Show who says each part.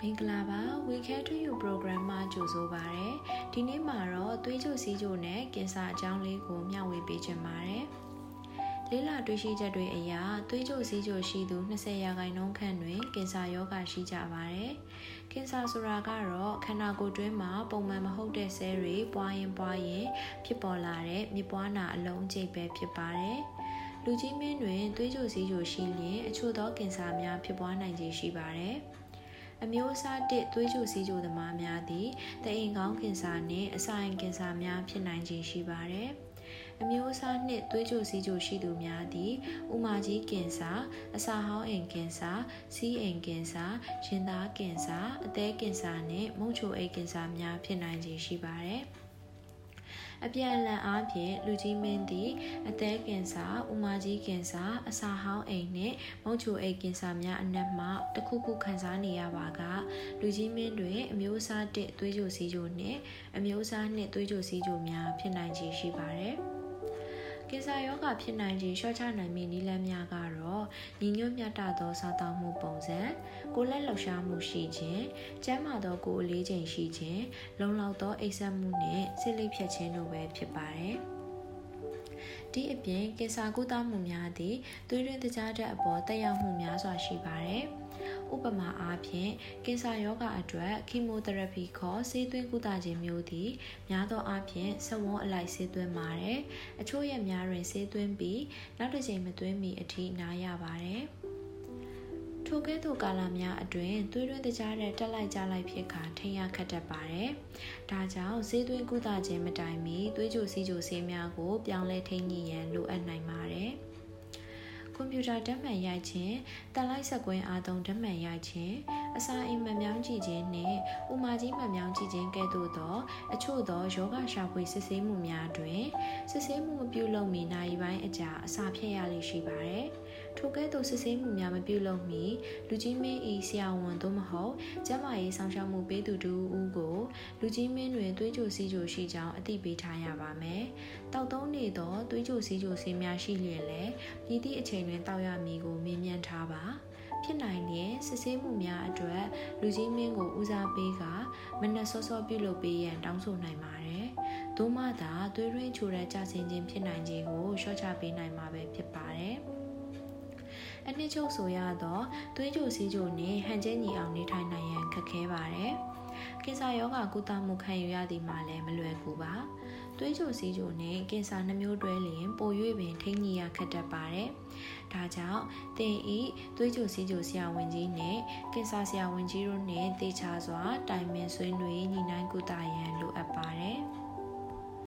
Speaker 1: မင်္ဂလာပါ We Care to You program မှာကြိုဆိုပါရစေ။ဒီနေ့မှာတော့သွေးကြိုစီးကြိုနဲ့ကင်ဆာအကြောင်းလေးကိုမျှဝေပေးချင်ပါတယ်။လေးလာတွေ့ရှိချက်တွေအရသွေးကြိုစီးကြိုရှိသူ20ရာခိုင်နှုန်းခန့်တွင်ကင်ဆာရောဂါရှိကြပါတယ်။ကင်ဆာဆိုတာကတော့ခန္ဓာကိုယ်တွင်းမှာပုံမှန်မဟုတ်တဲ့ဆဲတွေပွားရင်ပွားရင်ဖြစ်ပေါ်လာတဲ့မြပွားနာအလုံးကျိတ်ပဲဖြစ်ပါတယ်။လူကြီးမင်းတွင်သွေးကြိုစီးကြိုရှိလျင်အချို့သောကင်ဆာများဖြစ်ပွားနိုင်ခြေရှိပါတယ်။ အမျိုးအစားတစ်သွေးကြိုစီးကြိုသမားများသည်တအိမ်ကောင်းကင်ဆာနှင့်အစာအိမ်ကင်ဆာများဖြစ်နိုင်ခြင်းရှိပါသည်အမျိုးအစားနှင့်သွေးကြိုစီးကြိုရှိသူများသည်ဥမာကြီးကင်ဆာအစာဟောင်းအိမ်ကင်ဆာစီးအိမ်ကင်ဆာရင်သားကင်ဆာအသည်းကင်ဆာနှင့်မုံချိုအိမ်ကင်ဆာများဖြစ်နိုင်ခြင်းရှိပါသည် အပြန်အလှန်အားဖြင့်လူကြီးမင်းသည်အသေးကင်ဆာ၊ဥမာကြီးကင်ဆာ၊အစာဟောင်းအိမ်နှင့်မုတ်ချိုအိမ်ကင်ဆာများအနက်မှတစ်ခုခုခံစားနေရပါကလူကြီးမင်းတွင်အမျိုးအစားတစ်သွေးကြိုစီးကြိုနှင့်အမျိုးအစားနှစ်သွေးကြိုစီးကြိုများဖြစ်နိုင်ခြေရှိပါသည်။ ကင်ဆာရောဂါဖြစ်နိုင်ခြင်းလျှော့ချနိုင်မည့်နည်းလမ်းများကတော့ညီညွတ်မြတ်တာသောစားသောက်မှုပုံစံကိုယ်လက်လှုပ်ရှားမှုရှိခြင်းကျန်းမာသောကိုယ်အလေးချိန်ရှိခြင်းလုံလောက်သောအိပ်စက်မှုနှင့်စိတ်လိပ်ဖြတ်ခြင်းတို့ပဲဖြစ်ပါတယ်ဒီအပြင်ကင်ဆာကုသမှုများသည့်သွေးရင်းတကြားတဲ့အပေါ်တက်ရောက်မှုများစွာရှိပါတယ်။ ဥပမာအားဖြင့်ကင်ဆာရောဂါအတွက်ကီမိုသီရပီခေါ်ဆေးသွင်းကုသခြင်းမျိုးသည်များသောအားဖြင့်စဝန်းအလိုက်ဆေးသွင်းပါတယ်။အချို့ရက်များတွင်ဆေးသွင်းပြီးနောက်တစ်ချိန်မသွင်းမီအထိနားရပါတယ်။ထိုကဲ့သို့ကာလများအတွင်းသွေးတွင်းတကြားတဲ့တက်လိုက်ကြလိုက်ဖြစ်ခါထိရခတ်တတ်ပါတယ်။ဒါကြောင့်ဆေးသွင်းကုသခြင်းမတိုင်မီသွေးကြိုစီးကြိုဆေးများကိုပြောင်းလဲထိန်းညှိရန်လိုအပ်နိုင်ပါတယ်။ ကွန်ပျူတာဓာတ်မှန်ရိုက်ခြင်းတန်လိုက်ဆက်ကွင်းအားသုံးဓာတ်မှန်ရိုက်ခြင်းအစာအိမ်မှန်မြောင်းကြည့်ခြင်းနှင့်ဥမာကြီးမှန်မြောင်းကြည့်ခြင်းကဲ့သို့သောအချို့သောယောဂရှာဖွေစစ်ဆေးမှုများတွင်စစ်ဆေးမှုမပြုလုပ်မီနိုင်ပိုင်းအကြာအစာဖြစ်ရလိမ့်ရှိပါသည် ထိုကဲ့သို့စစ်ဆေးမှုများမပြုလုပ်မီလူကြီးမင်းဤဆရာဝန်သို့မဟုတ်ကျန်းမာရေးဆောင်ရှားမှုပေးသူတူဦးကိုလူကြီးမင်းတွင်သွေးကြိုစီးကြိုရှိကြောင်းအသိပေးထားရပါမယ်။တောက်သုံးနေသောသွေးကြိုစီးကြိုဆေးများရှိလျက်လည်းပြည်သည့်အချိန်တွင်တောက်ရမည်ကိုမေးမြန်းထားပါ။ဖြစ်နိုင်ရင်စစ်ဆေးမှုများအတွက်လူကြီးမင်းကိုဦးစားပေးကမနက်စောစောပြုလုပ်ပေးရန်တောင်းဆိုနိုင်ပါတယ်။သို့မှသာသွေးရင်းချိုတဲ့ကြဆင်းခြင်းဖြစ်နိုင်ခြင်းကိုရှော့ချပေးနိုင်မှာပဲဖြစ်ပါတယ်။ အနှစ်ချုပ်ဆိုရတော့သွေးကြိုစီးကြိုနဲ့ဟန်ကျဲညီအောင်နေထိုင်နိုင်ရန်ခက်ခဲပါတယ်။ကင်ဆာရောဂါကုသမှုခံယူရသည်မှာလည်းမလွယ်ကူပါ။သွေးကြိုစီးကြိုနဲ့ကင်ဆာနှမျိုးတွဲလျင်ပို၍ပင်ထိန်းညှိရခက်တတ်ပါတယ်။ဒါကြောင့်တင်ဤသွေးကြိုစီးကြိုဆရာဝန်ကြီးနဲ့ကင်ဆာဆရာဝန်ကြီးတို့နဲ့တေချာစွာတိုင်ပင်ဆွေးနွေးညှိနှိုင်းကုသရန်လိုအပ်ပါတယ်။